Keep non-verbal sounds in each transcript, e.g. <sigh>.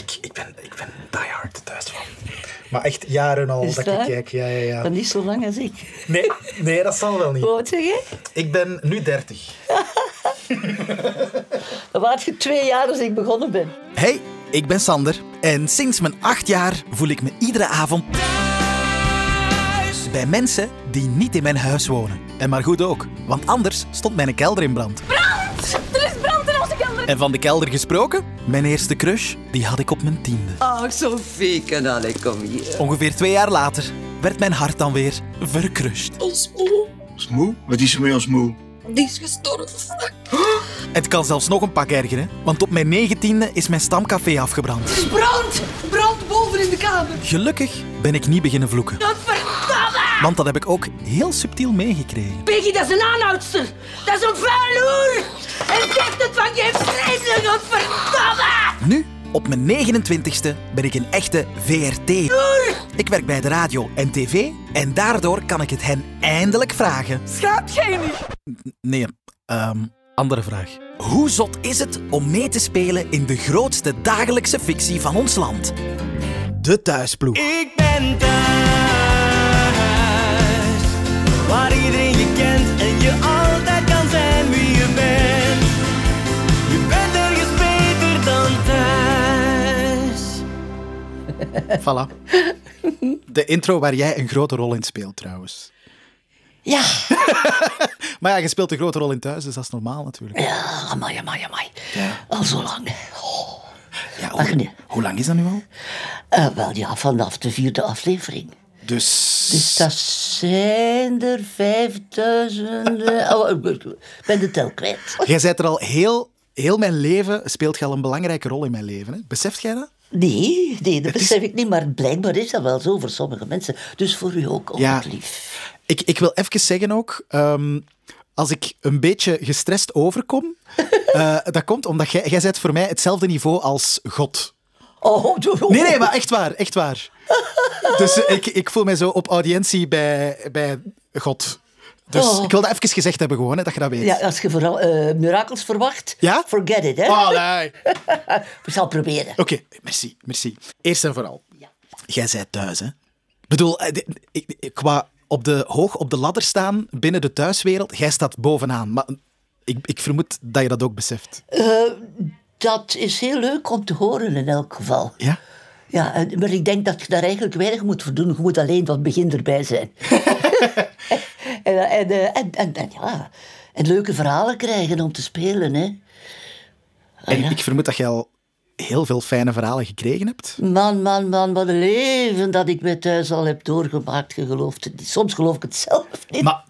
ik, ik, ben, ik ben diehard thuis van. Maar echt jaren al Is dat dat? ik kijk. Ja, ja, ja. Dan niet zo lang als ik. Nee, nee, dat zal wel niet. Oud zeg je? Ik ben nu 30. <laughs> Dan was je twee jaar als ik begonnen ben. Hey, ik ben Sander en sinds mijn acht jaar voel ik me iedere avond thuis bij mensen die niet in mijn huis wonen. En maar goed ook, want anders stond mijn kelder in brand. Er is brand in onze kelder. En van de kelder gesproken, mijn eerste crush, die had ik op mijn tiende. Ach, Sophie, kanale, kom hier. Ongeveer twee jaar later werd mijn hart dan weer verkrust. Ons moe, Smoe? Wat is er met ons moe? die is gestorven. Het kan zelfs nog een pak ergeren, want op mijn negentiende is mijn stamcafé afgebrand. Brand! Brand boven in de kamer. Gelukkig ben ik niet beginnen vloeken, Dat! Want dat heb ik ook heel subtiel meegekregen. Peggy, dat is een aanhoudster. Dat is een vuile hoer. En zegt het van je vreselijk, dat verdamme! Nu, op mijn 29ste, ben ik een echte VRT. Ik werk bij de radio en tv en daardoor kan ik het hen eindelijk vragen. Niet? Nee, ehm, andere vraag. Hoe zot is het om mee te spelen in de grootste dagelijkse fictie van ons land? De thuisploeg. Ik ben thuis, waar iedereen je kent en je altijd kan zijn wie je bent. Je bent ergens beter dan thuis. <laughs> Voilà. De intro waar jij een grote rol in speelt, trouwens. Ja, <laughs> Maar ja, je speelt een grote rol in thuis, dus dat is normaal natuurlijk. ja, amai, amai, amai. Al zo lang. Oh. Ja, hoe, hoe lang is dat nu al? Eh, wel ja, vanaf de vierde aflevering. Dus... Dus dat zijn er vijfduizenden... Oh, ik ben de tel kwijt. Jij bent er al heel, heel mijn leven, speelt je al een belangrijke rol in mijn leven. Hè? Beseft jij dat? Nee, nee, dat besef ik niet, maar blijkbaar is dat wel zo voor sommige mensen. Dus voor u ook, oh, Ja. lief. Ik, ik wil even zeggen ook, ehm, als ik een beetje gestrest overkom, <laughs> eh, dat komt omdat jij, jij bent voor mij hetzelfde niveau als God. Oh, doe- Nee, nee, maar echt waar, echt waar. Dus eh, ik, ik voel mij zo op audiëntie bij, bij God. Dus Oh. ik wil dat even gezegd hebben gewoon, hè, dat je dat weet. Ja, als je vooral eh, mirakels verwacht, Ja? forget it, hè. Oh, nee. Ik zal proberen. Oké, merci, merci. Eerst en vooral, jij bent thuis, hè? Ik bedoel, eh, qua op de, hoog op de ladder staan binnen de thuiswereld, jij staat bovenaan. Maar ik, ik vermoed dat je dat ook beseft. Dat is heel leuk om te horen in elk geval. Ja? Ja, en- maar ik denk dat je daar eigenlijk weinig moet voor doen. Je moet alleen van het begin erbij zijn. <laughs> en, en, eh, en, en, en ja, en leuke verhalen krijgen om te spelen, hè. Ah, En ja. ik vermoed dat jij al heel veel fijne verhalen gekregen hebt. Man, man, man, wat een leven dat ik met thuis al heb doorgemaakt. Je niet. Soms geloof ik het zelf niet. Maar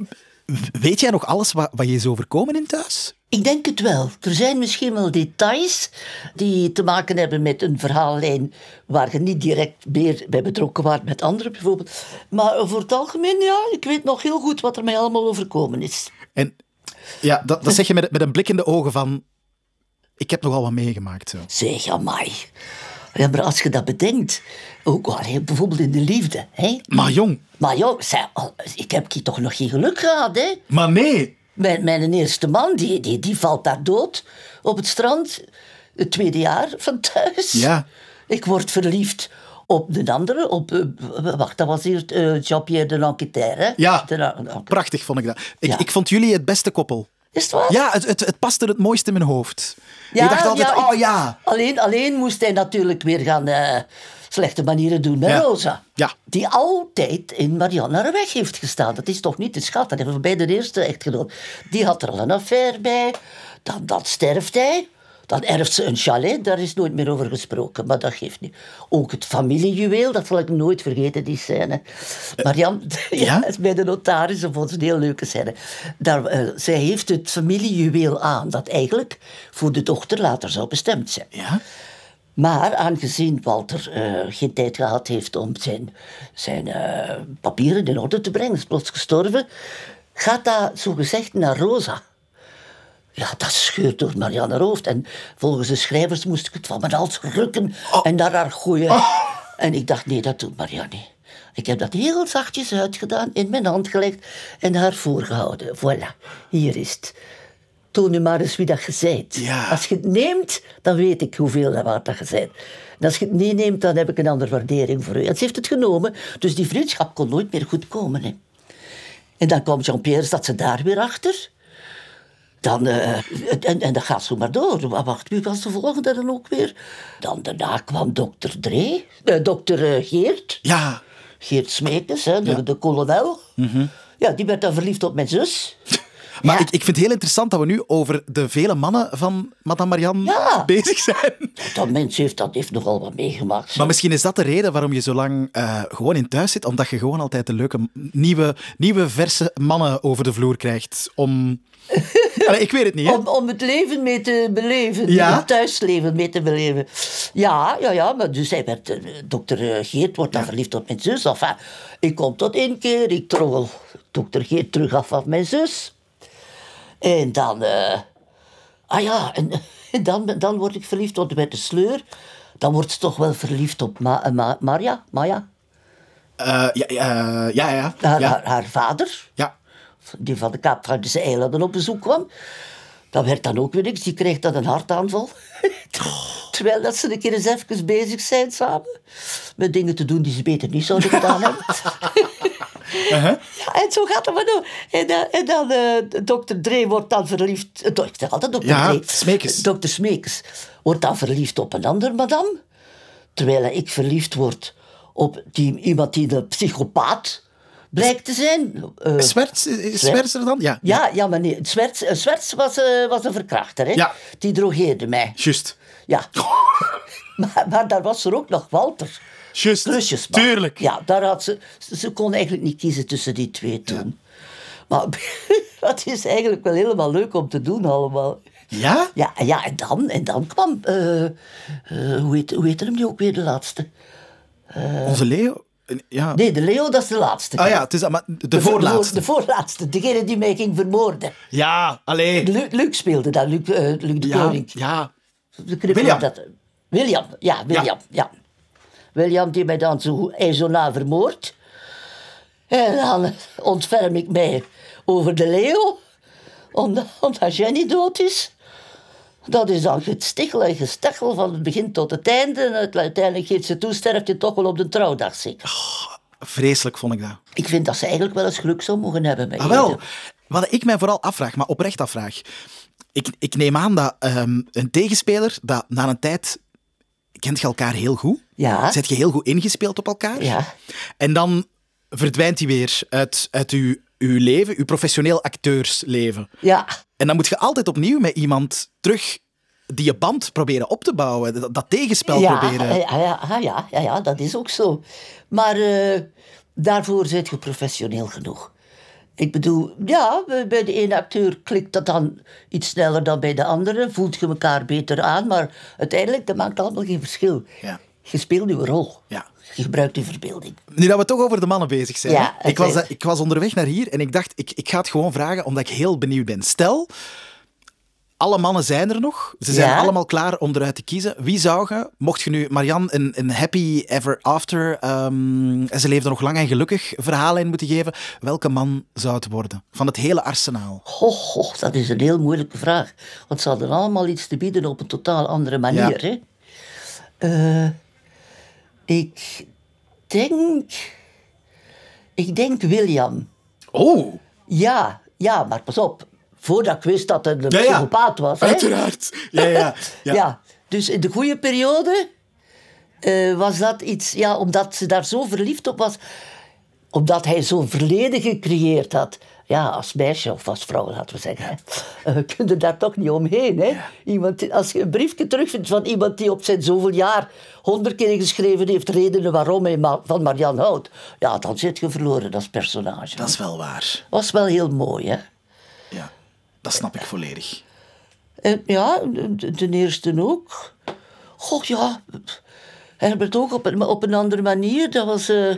weet jij nog alles wat, wat je is overkomen in thuis? Ik denk het wel. Er zijn misschien wel details die te maken hebben met een verhaallijn waar je niet direct meer bij betrokken was met anderen bijvoorbeeld. Maar voor het algemeen, ja, ik weet nog heel goed wat er mij allemaal overkomen is. En ja, dat, dat zeg je met, met een blik in de ogen van... Ik heb nogal wat meegemaakt. Zo. Zeg, amai. Ja, maar als je dat bedenkt, ook bijvoorbeeld in de liefde, hè? Maar jong, Maar oh, ik heb hier toch nog geen geluk gehad, hè? maar nee. Mijn, mijn eerste man, die, die, die valt daar dood op het strand. Het tweede jaar van thuis. Ja. Ik word verliefd op de andere, op... eh, wacht, dat was hier eh, Jean-Pierre de Lanquetaire? Ja, De prachtig vond ik dat. Ik, Ja. ik vond jullie het beste koppel. Is het waar? Ja, het, het, het paste het mooiste in mijn hoofd. Ja, ik dacht altijd, ja, oh ja. Alleen, alleen moest hij natuurlijk weer gaan eh, slechte manieren doen met Ja. Rosa. Ja. Die altijd in Marianne weg heeft gestaan. Dat is toch niet te schat. Dat hebben we bij de eerste echtgenoot. Die had er al een affaire bij. Dan, dan sterft hij. Dan erft ze een chalet. Daar is nooit meer over gesproken. Maar dat geeft niet. Ook het familiejuweel. Dat zal ik nooit vergeten, die scène. Marianne, <laughs> ja? ja? is bij de notaris. Dat vond ze een heel leuke scène. Daar, eh, zij heeft het familiejuweel aan. Dat eigenlijk voor de dochter later zou bestemd zijn. Ja? Maar aangezien Walter eh, geen tijd gehad heeft om zijn, zijn eh, papieren in orde te brengen, is plots gestorven, gaat dat zogezegd naar Rosa. Ja, dat scheurt door Marianne hoofd. En volgens de schrijvers moest ik het van mijn hals rukken en naar haar gooien. En ik dacht, nee, dat doet Marianne niet. Ik heb dat heel zachtjes uitgedaan, in mijn hand gelegd en haar voorgehouden. Voilà, hier is het. Toon u maar eens wie dat je bent. Ja. Als je het neemt, dan weet ik hoeveel dat waard dat je bent. En als je het niet neemt, dan heb ik een andere waardering voor u. En ze heeft het genomen, dus die vriendschap kon nooit meer goed komen. Hè. En dan kwam Jean-Pierre, zat ze daar weer achter. Dan, eh, en, en dat gaat zo maar door. Wacht, wie was de volgende dan ook weer? Dan daarna kwam dokter Dree, eh, dokter eh, Geert. Ja. Geert Smeekens, hè, de, de kolonel. Ja, die werd dan verliefd op mijn zus. <laughs> Maar Ja. ik, ik vind het heel interessant dat we nu over de vele mannen van Madame Marianne Ja. bezig zijn. Dat mens heeft, dat heeft nogal wat meegemaakt. Maar misschien is dat de reden waarom je zo lang eh, gewoon in thuis zit. Omdat je gewoon altijd de leuke, nieuwe, nieuwe verse mannen over de vloer krijgt. Om... <laughs> Allee, ik weet het niet, hè? Om, om het leven mee te beleven, Ja? het thuisleven mee te beleven. Ja, ja, ja, maar dus hij werd, eh, dokter eh, Geert wordt dan verliefd op mijn zus. Enfin, ik kom tot één keer, ik troggel dokter Geert terug af van mijn zus. En dan, eh, ah ja, en, <laughs> dan, dan word ik verliefd op met de sleur. Dan wordt ze toch wel verliefd op Ma, eh, Ma- Maria, Maya, Eh, ja, ja, ja, ja. haar, ja. haar, haar vader. ja. die van de Kaapverdische eilanden op bezoek kwam. Dat werd dan ook weer niks. Die kreeg dan een hartaanval. <laughs> Terwijl dat ze een keer eens even bezig zijn samen. Met dingen te doen die ze beter niet zouden gedaan hebben. <laughs> ja, en zo gaat het maar door. En, dan- en dan, eh dokter Dree wordt dan verliefd... eh, do- ik zeg altijd dokter Ja, Dree. Dokter Smeekens wordt dan verliefd op een ander madame. Terwijl ik verliefd word op die, iemand die een psychopaat blijkt te zijn. Eh, is Swerts er dan? Ja. ja, ja, maar nee. Zwerts, eh, Zwerts was, eh, was een verkrachter, hè? Ja. Die drogeerde mij. Juist. Ja. <laughs> maar, maar daar was er ook nog Walter. Juist. Klusjesman. Tuurlijk. Ja, daar had ze, ze, kon eigenlijk niet kiezen tussen die twee toen. Maar <laughs> het is eigenlijk wel helemaal leuk om te doen allemaal. Ja? Ja, ja en, dan, en dan kwam... eh, hoe, heet, hoe heet hem nu ook weer, de laatste? Onze Leo? Ja. Nee, de Leo, dat is de laatste. Ah ja, het is, maar de, De voor- voorlaatste. De voorlaatste, degene die mij ging vermoorden. Ja, allee. Luc, Luc speelde dat, Luc, Luc de Ja, Koning. ja. De William. Dat, William, ja, William, ja. William die mij dan zo, zo na vermoord. En dan ontferm ik mij over de Leo, omdat, omdat Jenny dood is. Dat is dan gestichel en van het begin tot het einde. En uiteindelijk geeft ze toe, sterft je toch wel op de trouwdag zeker. Vreselijk vond ik dat. Ik vind dat ze eigenlijk wel eens geluk zou mogen hebben met Ah, wel. Wat ik mij vooral afvraag, maar oprecht afvraag. Ik, ik neem aan dat ehm, een tegenspeler, dat na een tijd kent je elkaar heel goed. Ja. Zet je heel goed ingespeeld op elkaar. Ja. En dan verdwijnt hij weer uit, uit uw, uw leven, uw professioneel acteursleven. Ja, En dan moet je altijd opnieuw met iemand terug die je band proberen op te bouwen. Dat, dat tegenspel ja, proberen. Ja, ja, ja, ja, ja, ja, dat is ook zo. Maar eh, daarvoor zit je professioneel genoeg. Ik bedoel, ja, bij de ene acteur klikt dat dan iets sneller dan bij de andere. Voelt je elkaar beter aan, maar uiteindelijk, dat maakt allemaal geen verschil. Ja. Je speelt je rol. Ja. Je gebruikt je verbeelding. Nu dat we toch over de mannen bezig zijn. Ja, ik, was, oké. ik was onderweg naar hier en ik dacht, ik, ik ga het gewoon vragen omdat ik heel benieuwd ben. Stel, alle mannen zijn er nog. Ze zijn Ja. allemaal klaar om eruit te kiezen. Wie zou je, mocht je nu Marianne een, een happy ever after, ehm, en ze leefde nog lang en gelukkig, verhaal in moeten geven, welke man zou het worden? Van het hele arsenaal. Goh, goh, dat is een heel moeilijke vraag. Want ze hadden allemaal iets te bieden op een totaal andere manier. Hè? Eh, ik denk... Ik denk William. Oh, Ja, ja, maar pas op. Voordat ik wist dat het een Ja, psychopaat was. Uiteraard. Ja, ja, <laughs> Ja. ja. dus in de goede periode eh, was dat iets... Ja, omdat ze daar zo verliefd op was. Omdat hij zo'n verleden gecreëerd had. Ja, als meisje of als vrouw, laten we zeggen. hè. Je <laughs> daar toch niet omheen. Hè? Iemand, als je een briefje terugvindt van iemand die op zijn zoveel jaar honderd keer geschreven heeft redenen waarom hij van Marianne houdt, ja, dan zit je verloren als personage. Dat is wel waar. was wel heel mooi, hè? Dat snap ik volledig. En ja, de, eerste ook. Goh, ja. Herbert ook op een, op een andere manier. Dat was... eh,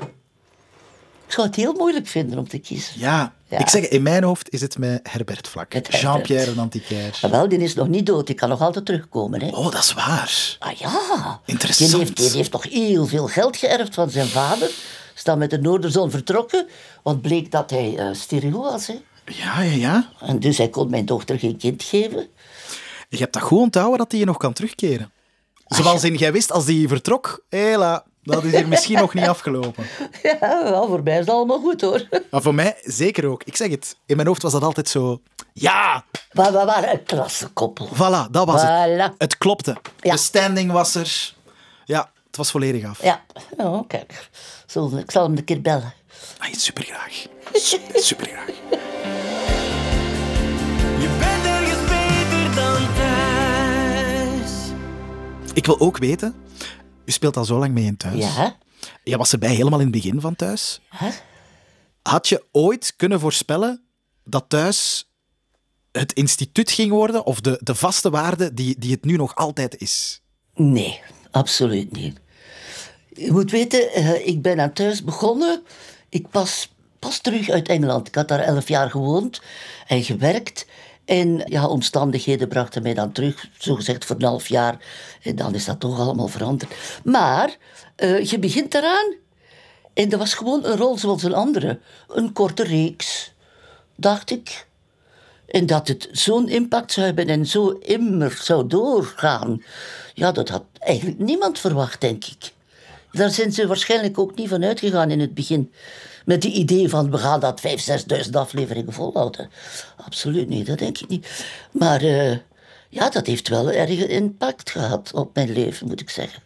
ik zou het heel moeilijk vinden om te kiezen. Ja, Ja. ik zeg, in mijn hoofd is het met Herbert Vlak. Jean-Pierre Nanticaire. Maar wel, die is nog niet dood. Die kan nog altijd terugkomen, hè? Oh, dat is waar. Ah ja. Interessant. Die heeft, die heeft nog heel veel geld geërfd van zijn vader. Is dan met de Noorderzon vertrokken. Want bleek dat hij eh, steriel was, hè? Ja, ja, ja. En dus hij kon mijn dochter geen kind geven. Je hebt dat goed onthouden dat hij je nog kan terugkeren. Zoals in, jij wist, als die vertrok, hela, dat is hier misschien nog niet afgelopen. <laughs> Ja, wel, voor mij is het allemaal goed hoor. Maar voor mij zeker ook. Ik zeg het, in mijn hoofd was dat altijd zo... Ja, Maar we waren een klassenkoppel. voilà, dat was het. Voilà. Het klopte. Ja. De standing was er. Ja, het was volledig af. Ja, oh, kijk. Zo, ik zal hem een keer bellen. Ah, super graag. <laughs> Ik wil ook weten, u speelt al zo lang mee in thuis. Ja? Je was erbij helemaal in het begin van thuis. Had je ooit kunnen voorspellen dat thuis het instituut ging worden of de, de vaste waarde die, die het nu nog altijd is? Nee, absoluut niet. Je moet weten, eh, ik ben aan thuis begonnen. Ik pas, pas terug uit Engeland. Ik had daar elf jaar gewoond en gewerkt. En ja, omstandigheden brachten mij dan terug, zogezegd voor een half jaar. En dan is dat toch allemaal veranderd. Maar eh, je begint eraan en dat was gewoon een rol zoals een andere. Een korte reeks, dacht ik. En dat het zo'n impact zou hebben en zo immer zou doorgaan, ja, dat had eigenlijk niemand verwacht, denk ik. Daar zijn ze waarschijnlijk ook niet van uitgegaan in het begin. Met die idee van we gaan dat 5.000, 6.000 afleveringen volhouden. Absoluut niet, dat denk ik niet. Maar eh, ja, dat heeft wel erg impact gehad op mijn leven, moet ik zeggen.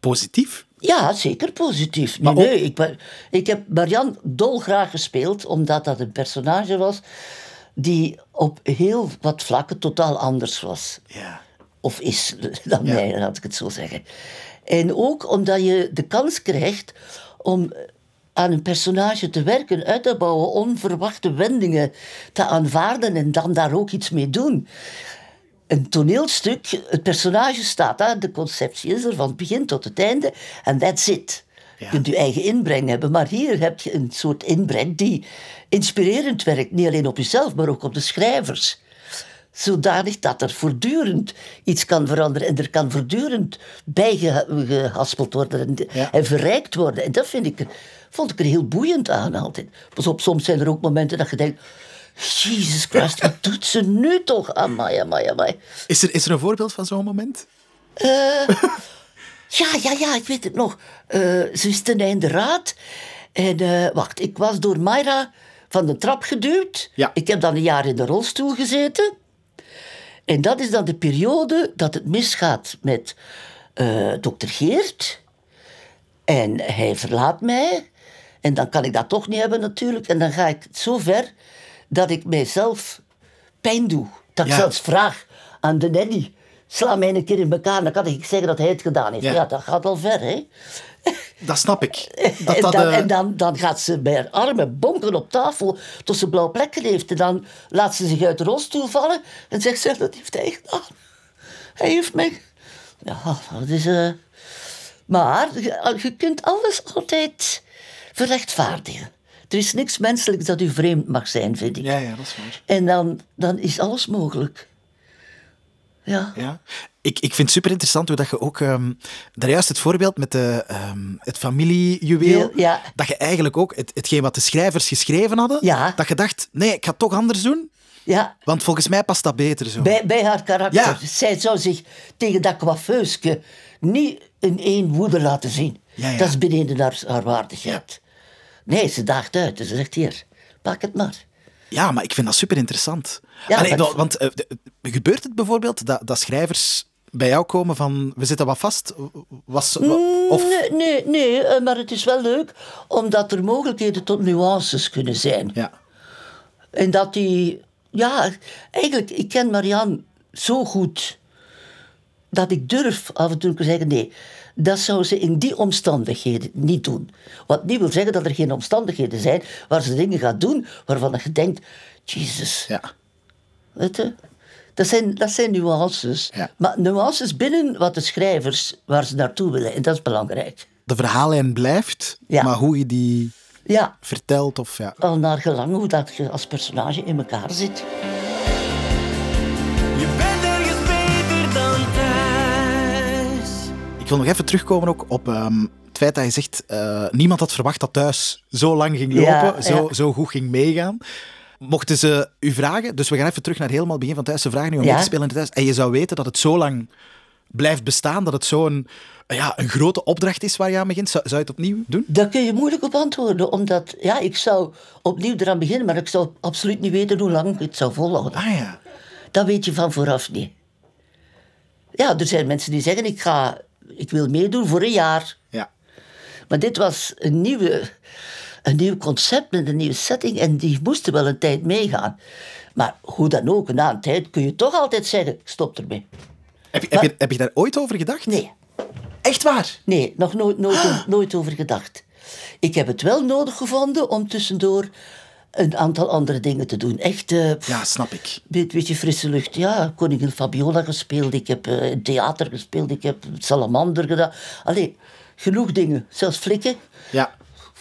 Positief? Ja, zeker positief. Nee, Maar ook- nee, ik, ben- ik heb Marianne dolgraag gespeeld, omdat dat een personage was die op heel wat vlakken totaal anders was. Ja. Of is <laughs> dan Ja. mij, laat ik het zo zeggen. En ook omdat je de kans krijgt om aan een personage te werken, uit te bouwen, onverwachte wendingen te aanvaarden en dan daar ook iets mee doen. Een toneelstuk, het personage staat daar, de conceptie is er van het begin tot het einde en that's it. Je kunt je eigen inbreng hebben, maar hier heb je een soort inbreng die inspirerend werkt, niet alleen op jezelf, maar ook op de schrijvers zodanig dat er voortdurend iets kan veranderen en er kan voortdurend bijgehaspeld worden en, Ja. en verrijkt worden. En dat vind ik vond ik er heel boeiend aan altijd. Pas op, soms zijn er ook momenten dat je denkt... Jesus Christ, wat <laughs> doet ze nu toch? Amai, amai, amai. Is, er, is er een voorbeeld van zo'n moment? Ja, ja, ja, ik weet het nog. Eh, ze is ten einde raad. En eh, wacht, ik was door Mayra van de trap geduwd. Ja. Ik heb dan een jaar in de rolstoel gezeten. En dat is dan de periode dat het misgaat met eh dokter Geert. En hij verlaat mij. En dan kan ik dat toch niet hebben natuurlijk. En dan ga ik zo ver dat ik mijzelf pijn doe. Dat ik Ja. zelfs vraag aan de nanny. Sla mij een keer in elkaar, dan kan ik zeggen dat hij het gedaan heeft. Ja. Ja, dat gaat al ver, hè. Dat snap ik. <laughs> Dat, en dat, dan, eh, en dan, dan gaat ze bij haar armen bonken op tafel tot ze blauwe plekken heeft. En dan laat ze zich uit de rolstoel vallen en zegt ze, dat heeft hij gedaan. Hij heeft mij... Ja, dat is... eh, Maar je, je kunt alles altijd verrechtvaardigen. Er is niks menselijks dat u vreemd mag zijn, vind ik. Ja, ja, dat is waar. En dan, dan is alles mogelijk. Ja. Ja. Ik, ik vind het super interessant hoe dat je ook... ehm daar juist het voorbeeld met de, ehm, het familiejuweel... Ja. Dat je eigenlijk ook het, hetgeen wat de schrijvers geschreven hadden... Ja. Dat je dacht, nee, ik ga het toch anders doen. ja. Want volgens mij past dat beter zo. Bij, bij haar karakter. Ja. Zij zou zich tegen dat coiffeusje niet in één woede laten zien. Ja, ja. Dat is beneden haar, haar waardigheid. Nee, ze daagt uit. Ze zegt hier, pak het maar. Ja, maar ik vind dat super interessant. Ja, Allee, maar- dat- want eh, gebeurt het bijvoorbeeld dat, dat schrijvers bij jou komen van we zitten wat vast? Was, wa- of, Nee, nee, nee, eh, maar het is wel leuk, omdat er mogelijkheden tot nuances kunnen zijn. ja. En dat die, ja, eigenlijk, ik ken Marianne zo goed dat ik durf af en toe te zeggen: nee, dat zou ze in die omstandigheden niet doen. Wat niet wil zeggen dat er geen omstandigheden zijn waar ze dingen gaat doen waarvan je denkt: Jezus, ja. weet je? Dat zijn, dat zijn nuances. Ja. Maar nuances binnen wat de schrijvers waar ze naartoe willen. En dat is belangrijk. De verhaallijn blijft, Ja. maar hoe je die Ja, vertelt of ja. al naar gelang hoe dat je als personage in elkaar zit. Wil nog even terugkomen ook op ehm, het feit dat je zegt, eh, niemand had verwacht dat thuis zo lang ging lopen, Ja, zo, ja. zo goed ging meegaan. Mochten ze u vragen, dus we gaan even terug naar helemaal het begin van thuis. Ze vragen u om Ja. te spelen in thuis. En je zou weten dat het zo lang blijft bestaan, dat het zo'n ja, een grote opdracht is waar je aan begint. Zou, zou je het opnieuw doen? Daar kun je moeilijk op antwoorden, omdat ja, ik zou opnieuw eraan beginnen, maar ik zou absoluut niet weten hoe lang ik het zou volhouden. Ah ja. Dat weet je van vooraf niet. Ja, er zijn mensen die zeggen, ik, ga, ik wil meedoen voor een jaar. Ja. Maar dit was een, nieuwe, een nieuw concept met een nieuwe setting en die moesten wel een tijd meegaan. Maar hoe dan ook, na een tijd kun je toch altijd zeggen, ik stop ermee. Heb, je, heb, je, heb je daar ooit over gedacht? Nee, Echt waar? nee, nog nooit, nooit, nooit over gedacht. Ik heb het wel nodig gevonden om tussendoor een aantal andere dingen te doen. Echt, eh, Ja, snap ik. Een beetje frisse lucht. Ja, Koningin Fabiola gespeeld. Ik heb eh, theater gespeeld. Ik heb Salamander gedaan. Allee, genoeg dingen. Zelfs flikken. Ja.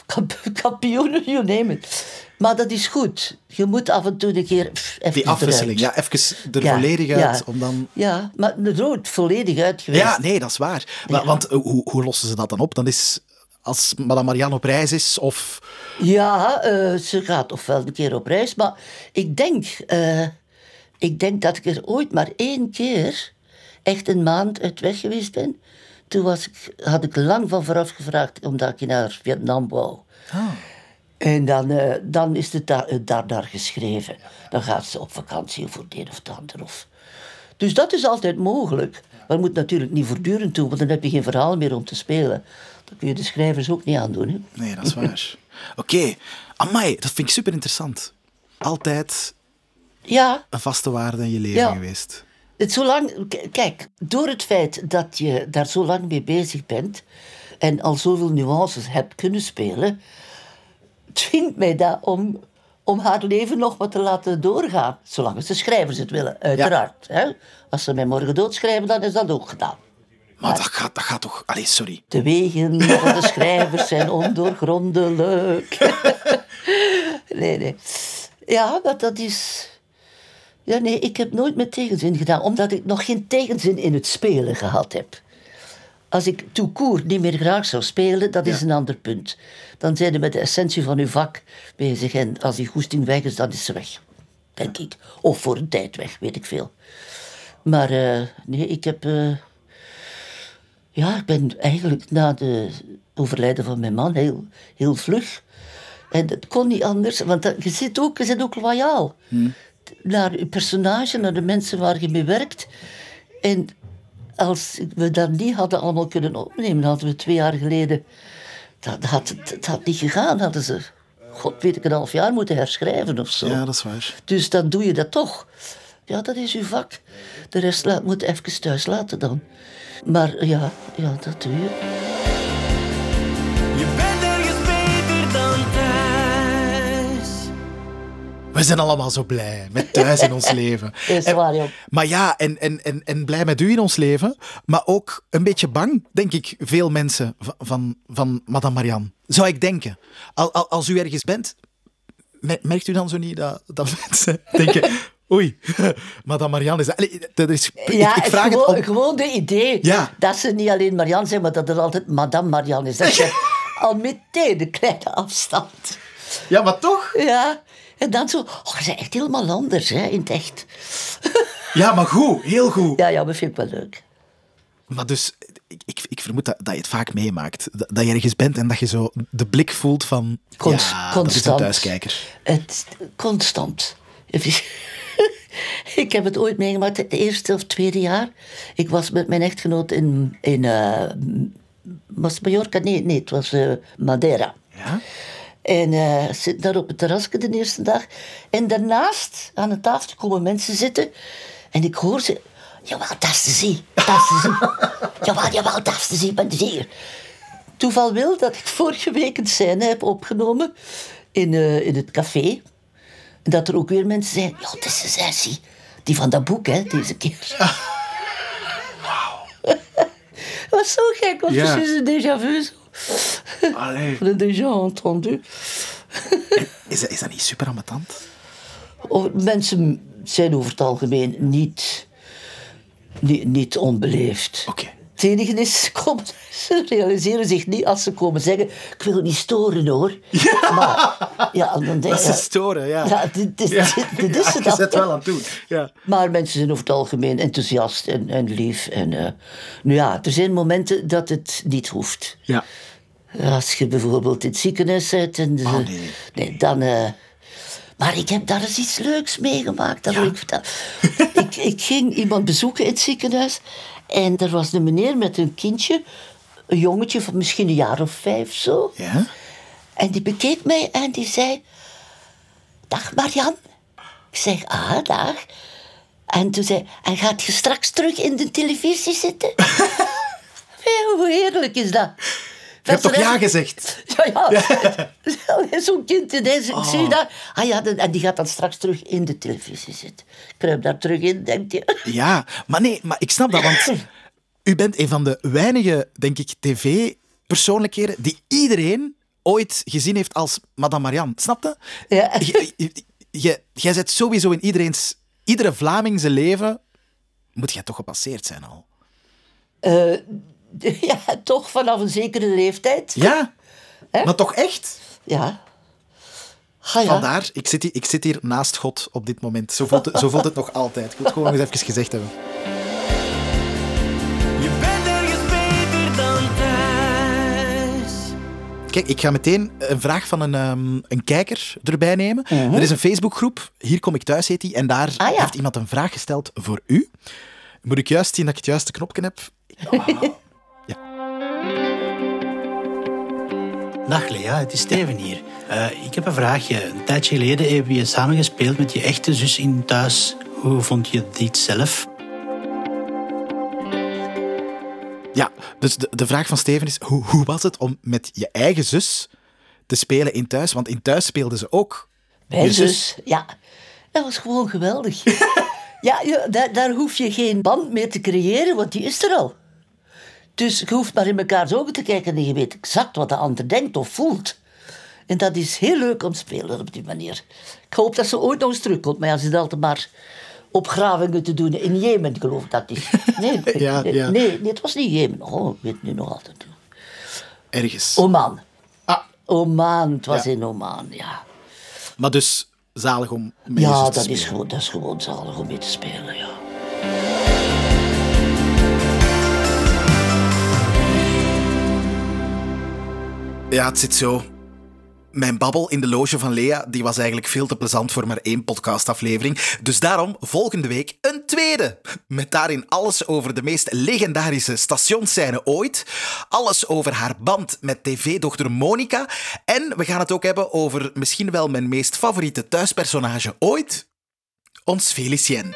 Kamp- <laughs> Kampioenen, you name it. Maar dat is goed. Je moet af en toe een keer pff, even Die afwisseling, eruit. ja, even er Ja, volledig uit, ja. om dan... Ja, maar nooit volledig uit geweest. Ja, nee, dat is waar. Maar, Want eh, hoe, hoe lossen ze dat dan op? Dan is als Madame Marianne op reis is, of... Ja, eh, ze gaat of wel een keer op reis. Maar ik denk, eh, ik denk dat ik er ooit maar één keer echt een maand uit weg geweest ben. Toen was ik, had ik lang van vooraf gevraagd omdat ik naar Vietnam wou. En dan, eh, dan is het daar, daar, daar geschreven. Dan gaat ze op vakantie voor het een of het ander. Of... Dus dat is altijd mogelijk. Maar je moet natuurlijk niet voortdurend doen, want dan heb je geen verhaal meer om te spelen. Dat kun je de schrijvers ook niet aandoen. Hè? Nee, dat is waar. <laughs> Oké, amai, dat vind ik super interessant. Altijd Ja, een vaste waarde in je leven Ja. geweest. Het zolang, k- kijk, door het feit dat je daar zo lang mee bezig bent en al zoveel nuances hebt kunnen spelen, dwingt mij dat om, om haar leven nog wat te laten doorgaan. Zolang de schrijvers het willen, uiteraard. Hè? Als ze mij morgen doodschrijven, dan is dat ook gedaan. Maar dat gaat, dat gaat toch... Allee, sorry. De wegen van de schrijvers zijn ondoorgrondelijk. <laughs> nee, nee. Ja, maar dat is... Ja, nee, ik heb nooit met tegenzin gedaan, omdat ik nog geen tegenzin in het spelen gehad heb. Als ik tout court niet meer graag zou spelen, dat is een ander punt. Dan zijn je met de essentie van uw vak bezig en als die goesting weg is, dan is ze weg. Denk ik. Of voor een tijd weg, weet ik veel. Maar eh, nee, ik heb... eh, ja, ik ben eigenlijk na de overlijden van mijn man heel, heel vlug. En dat kon niet anders, want dat- je zit ook, je zit ook loyaal. Naar je personage, naar de mensen waar je mee werkt. En als we dat niet hadden allemaal kunnen opnemen, hadden we twee jaar geleden... Dat, dat, had, dat had niet gegaan, hadden ze... God weet ik, een half jaar moeten herschrijven of zo. Ja, dat is waar. Dus dan doe je dat toch. Ja, dat is uw vak. De rest laat, moet even thuis laten dan. Maar ja, ja dat doe. Je We zijn allemaal zo blij met thuis in ons <laughs> leven. Is En- waar, joh. Maar ja, en, en, en, en blij met u in ons leven, maar ook een beetje bang, denk ik, veel mensen van, van, van Madame Marianne. Zou ik denken. Al, al, als u ergens bent, me- merkt u dan zo niet dat, dat <laughs> mensen denken... Oei, <laughs> Madame Marianne is... Allee, dat is Ja, ik, vraag gewoon, het om... gewoon de idee Ja. dat ze niet alleen Marianne zijn, maar dat er altijd Madame Marianne is. Dat je al meteen een kleine afstand. Ja, maar toch? Ja, en dan zo... Oh, ze zijn echt helemaal anders, hè, in het echt. Ja, maar goed, heel goed. Ja, ja, dat vind ik wel leuk. Maar dus, ik, ik, ik vermoed dat, dat je het vaak meemaakt. Dat, dat je ergens bent en dat je zo de blik voelt van... Const- ja, dat is een constant. thuiskijker. Het, constant. <laughs> ik heb het ooit meegemaakt, het eerste of tweede jaar. Ik was met mijn echtgenoot in, in eh, was het Mallorca? Nee, nee, het was eh, Madeira. Ja? En eh zit daar op het terrasje de eerste dag. En daarnaast aan de tafel komen mensen zitten. En ik hoor ze... Jawel, dat is te zien. Dat is te zien. <laughs> Jawel, jawel, dat is te zien. Ben hier. Toeval wil dat ik vorige week een scène heb opgenomen in, eh, in het café. En dat er ook weer mensen zijn. Ja, dat is de sessie. Die van dat boek, hè, deze keer. Dat <laughs> was zo gek, want Ja. het is een déjà vu. Allee. <laughs> Een déjà entendu. Is, dat- is dat niet super ambetant? Oh, mensen zijn over het algemeen niet, niet, niet onbeleefd. Oké. Het enige is, ze, <laughs> ze realiseren zich niet als ze komen zeggen... Ik wil niet storen, hoor. Maar, ja, dan denk Dat is storen, ja. Ja, dit, dit, Ja. dit, dit is Ja, het je dan. zet wel aan doen. Ja. Maar mensen zijn over het algemeen enthousiast en, en lief. En, nu ja, er zijn momenten dat het niet hoeft. Ja. Als je bijvoorbeeld in het ziekenhuis zit en ze- Oh, nee. nee, dan. eh, maar ik heb daar eens iets leuks meegemaakt. Dat wil ik vertellen. ik, ik ging iemand bezoeken in het ziekenhuis. En er was een meneer met een kindje. Een jongetje van misschien een jaar of vijf zo. Ja? En die bekeek mij en die zei... Dag Marian. Ik zeg, ah, dag. En toen zei en gaat je straks terug in de televisie zitten? <laughs> Ja, Hoe heerlijk is dat? Je hebt toch ja gezegd? <laughs> Ja, <laughs> ja. Zo'n kind ineens, Oh. zie dat. Ah ja, en die gaat dan straks terug in de televisie zitten. Kruip daar terug in, denkt je. <laughs> Ja, maar nee, maar ik snap dat, want u bent een van de weinige, denk ik, tv-persoonlijkheden die iedereen ooit gezien heeft als Madame Marianne. Snap je? Ja. Jij zit sowieso in iedereen's, iedere Vlaming zijn leven, moet jij toch gepasseerd zijn al. Eh, <laughs> ja, toch vanaf een zekere leeftijd. Ja, Hè? maar toch echt? Ja. Ah, ja. Vandaar, ik zit, hier, ik zit hier naast God op dit moment. Zo voelt, het, zo voelt het nog altijd. Ik wil het gewoon nog eens even gezegd hebben. Je bent ergens beter dan thuis. Kijk, ik ga meteen een vraag van een, ehm, een kijker erbij nemen. Er is een Facebookgroep, Hier kom ik thuis heet die, en daar Ah, ja. heeft iemand een vraag gesteld voor u. Moet ik juist zien dat ik het juiste knopje heb? <laughs> Dag Lea, het is Steven hier. Eh, ik heb een vraagje. Een tijdje geleden hebben je samen gespeeld met je echte zus in thuis. Hoe vond je dit zelf? Ja, dus de, de vraag van Steven is, hoe, hoe was het om met je eigen zus te spelen in thuis? Want in thuis speelden ze ook. Mijn zus, ja. Dat was gewoon geweldig. <laughs> ja, ja daar, daar hoef je geen band mee te creëren, want die is er al. Dus je hoeft maar in mekaars ogen te kijken en je weet exact wat de ander denkt of voelt. En dat is heel leuk om te spelen op die manier. Ik hoop dat ze ooit nog eens terugkomt, maar ja, ze zit altijd maar opgravingen te doen in Jemen, geloof ik dat is. <laughs> Nee, Ja, nee, ja. nee, het was niet Jemen. Oh, ik weet het nu nog altijd. Ergens. Oman. Ah, Oman, het was Ja. in Oman, ja. maar dus zalig om met je Ja, te dat is, spelen. gewoon, dat is gewoon zalig om mee te spelen, ja. Ja, het zit zo. Mijn babbel in de loge van Lea die was eigenlijk veel te plezant voor maar één podcastaflevering. Dus daarom volgende week een tweede. Met daarin alles over de meest legendarische stationsscène ooit. Alles over haar band met tv-dochter Monica. En we gaan het ook hebben over misschien wel mijn meest favoriete thuispersonage ooit. Ons Felicien.